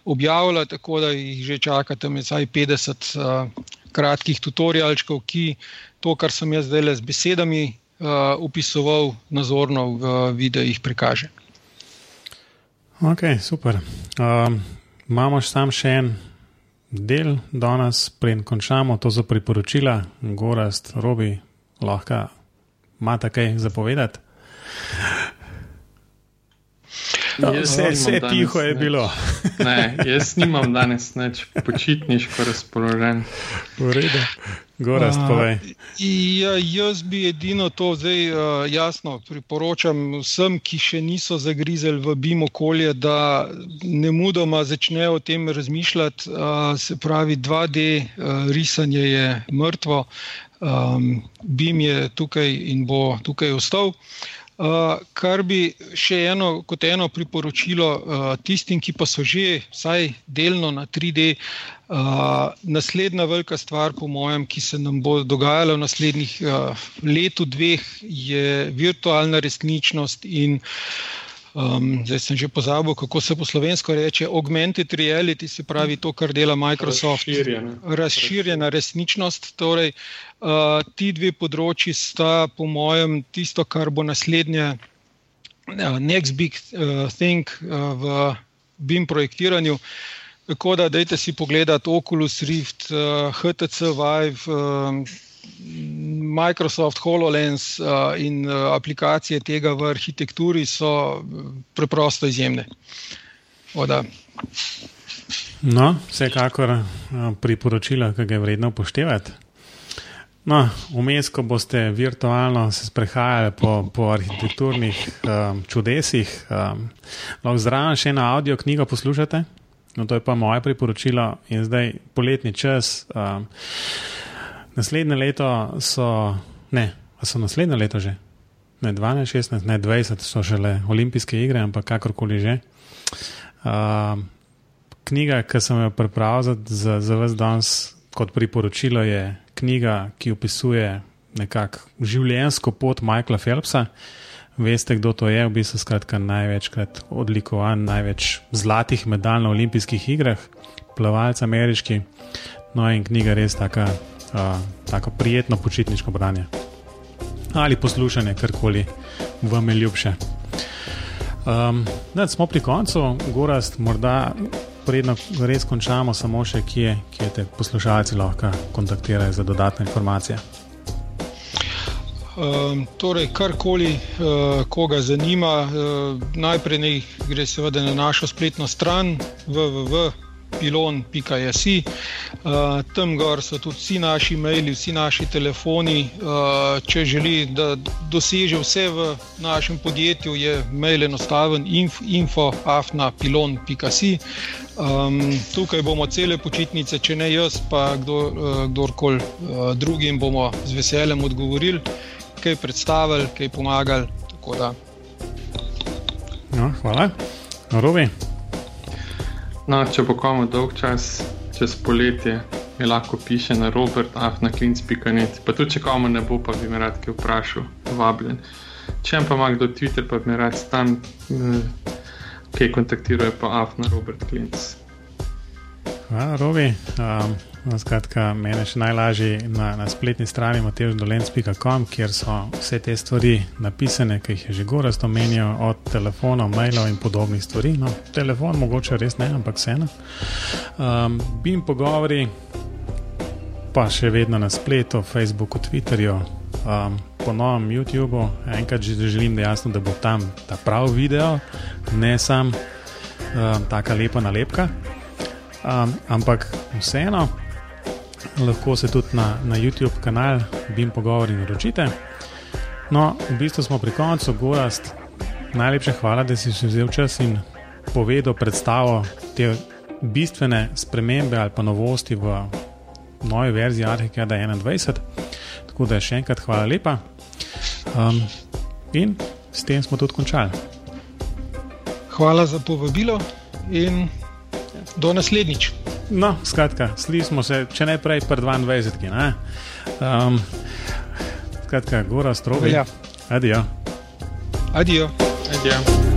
objavlja, tako da jih že čakate med 50 uh, kratkih tutorialčkov, ki to, kar sem jaz zdaj le z besedami uh, opisoval, nazorno v videih prikaže. Ok, super. Um, imamo sam še en del danes, preden končamo, to so priporočila, Gorast, Robi, lahko imate kaj zapovedati. No, vse vse tiho je bilo. ne, jaz nimam danes več počitniško razpoložen. V redu. Gorast, povej. Ja, jaz bi edino to zdaj uh, jasno priporočam vsem, ki še niso zagrizeli v BIM okolje, da ne mudoma začnejo o tem razmišljati. Uh, se pravi, 2D uh, risanje je mrtvo, um, BIM je tukaj in bo tukaj ostal. Uh, Uh, kar bi še eno, kot eno priporočilo uh, tistim, ki pa so že vsaj delno na 3D, uh, naslednja velika stvar, po mojem, ki se nam bo dogajala v naslednjih uh, letu, dveh, je virtualna resničnost in Um, zdaj sem že pozabil, kako se po slovensko reče augmented reality, se pravi to, kar dela Microsoft. Razširjena, Razširjena resničnost. Torej, uh, ti dve področji sta, po mojem, tisto, kar bo naslednje, uh, next big uh, thing uh, v BIM projektiranju. Tako da, dajte si pogledati Oculus Rift, HTC Vive. Uh, Microsoft HoloLens uh, in aplikacije tega v arhitekturi so preprosto izjemne. Oda. No, vsekakor priporočila, ki ga je vredno upoštevati. No, vmes, ko boste virtualno se sprehajali po, po arhitekturnih um, čudesih, um, lahko zraven še eno audio knjigo poslušate. No, to je pa moje priporočilo in zdaj poletni čas. Um, Naslednje leto so, ne, so naslednje leto že, ne 12, 16, ne 20, so šele olimpijske igre, ampak kakorkoli že. Uh, knjiga, ki sem jo pripravil za, za, za vas danes kot priporočilo, je knjiga, ki opisuje nekako življenjsko pot Michaela Phelpsa. Veste, kdo to je, v bistvu skratka največkrat odlikovan, največ zlatih medalj na olimpijskih igrah, plavalec ameriški. No in knjiga res taka, uh, tako prijetno počitniško branje. Ali poslušanje, karkoli vam je ljubše. Um, ne, smo pri koncu, Gorast, morda predno res končamo, samo še kje, kje te poslušalci lahko kontaktirajo za dodatne informacije. Um, torej, karkoli uh, koga zanima, uh, najprej ne gre seveda na našo spletno stran www.pilon.js. Uh, tam gor so tudi vsi naši maili, vsi naši telefoni. Uh, če želi, da doseže vse v našem podjetju, je mail enostaven info.afna.pilon.js. Um, tukaj bomo cele počitnice, če ne jaz, pa kdo, uh, kdorkoli uh, drugim bomo z veseljem odgovorili kaj predstavili, kaj pomagali. No, hvala. Robi. No, če bo komu dolg čas, čez poletje, mi lahko piše na robert.afnaklinc.net. Pa tudi, če komu ne bo, pa bi me rad kaj vprašal, vabljen. Če pa ima kdo Twitter, pa bi me rad tam, eh, kaj kontaktirajo, pa afna Robert Klinc. Hvala, Robi. Um, No, skratka, mene še najlažje na, na spletni strani mateždolens.com, kjer so vse te stvari napisane, ki jih je že gore omenil, od telefonov, mailov in podobnih stvari. No, telefon mogoče res ne, ampak vseeno. Um, Bim pogovori, pa še vedno na spletu, Facebooku, Twitterju, um, po novem YouTubu. Enkrat že želim, da, jasno, da bo tam ta pravi video, ne samo um, taka lepa nalepka. Um, ampak vseeno lahko se tudi na, na YouTube kanal Bim Pogovori naročite. No, v bistvu smo pri koncu, Gorast. Najlepša hvala, da si vzel čas in povedal predstavo te bistvene spremembe ali pa novosti v novi verziji Arhika 21. Tako da še enkrat hvala lepa. Um, in s tem smo tudi končali. Hvala za povabilo in do naslednjič. No, skratka, slišimo se, če ne prej, pred 22. Um, skratka, gora stroga. Ja. Adijo. Adijo. Adijo.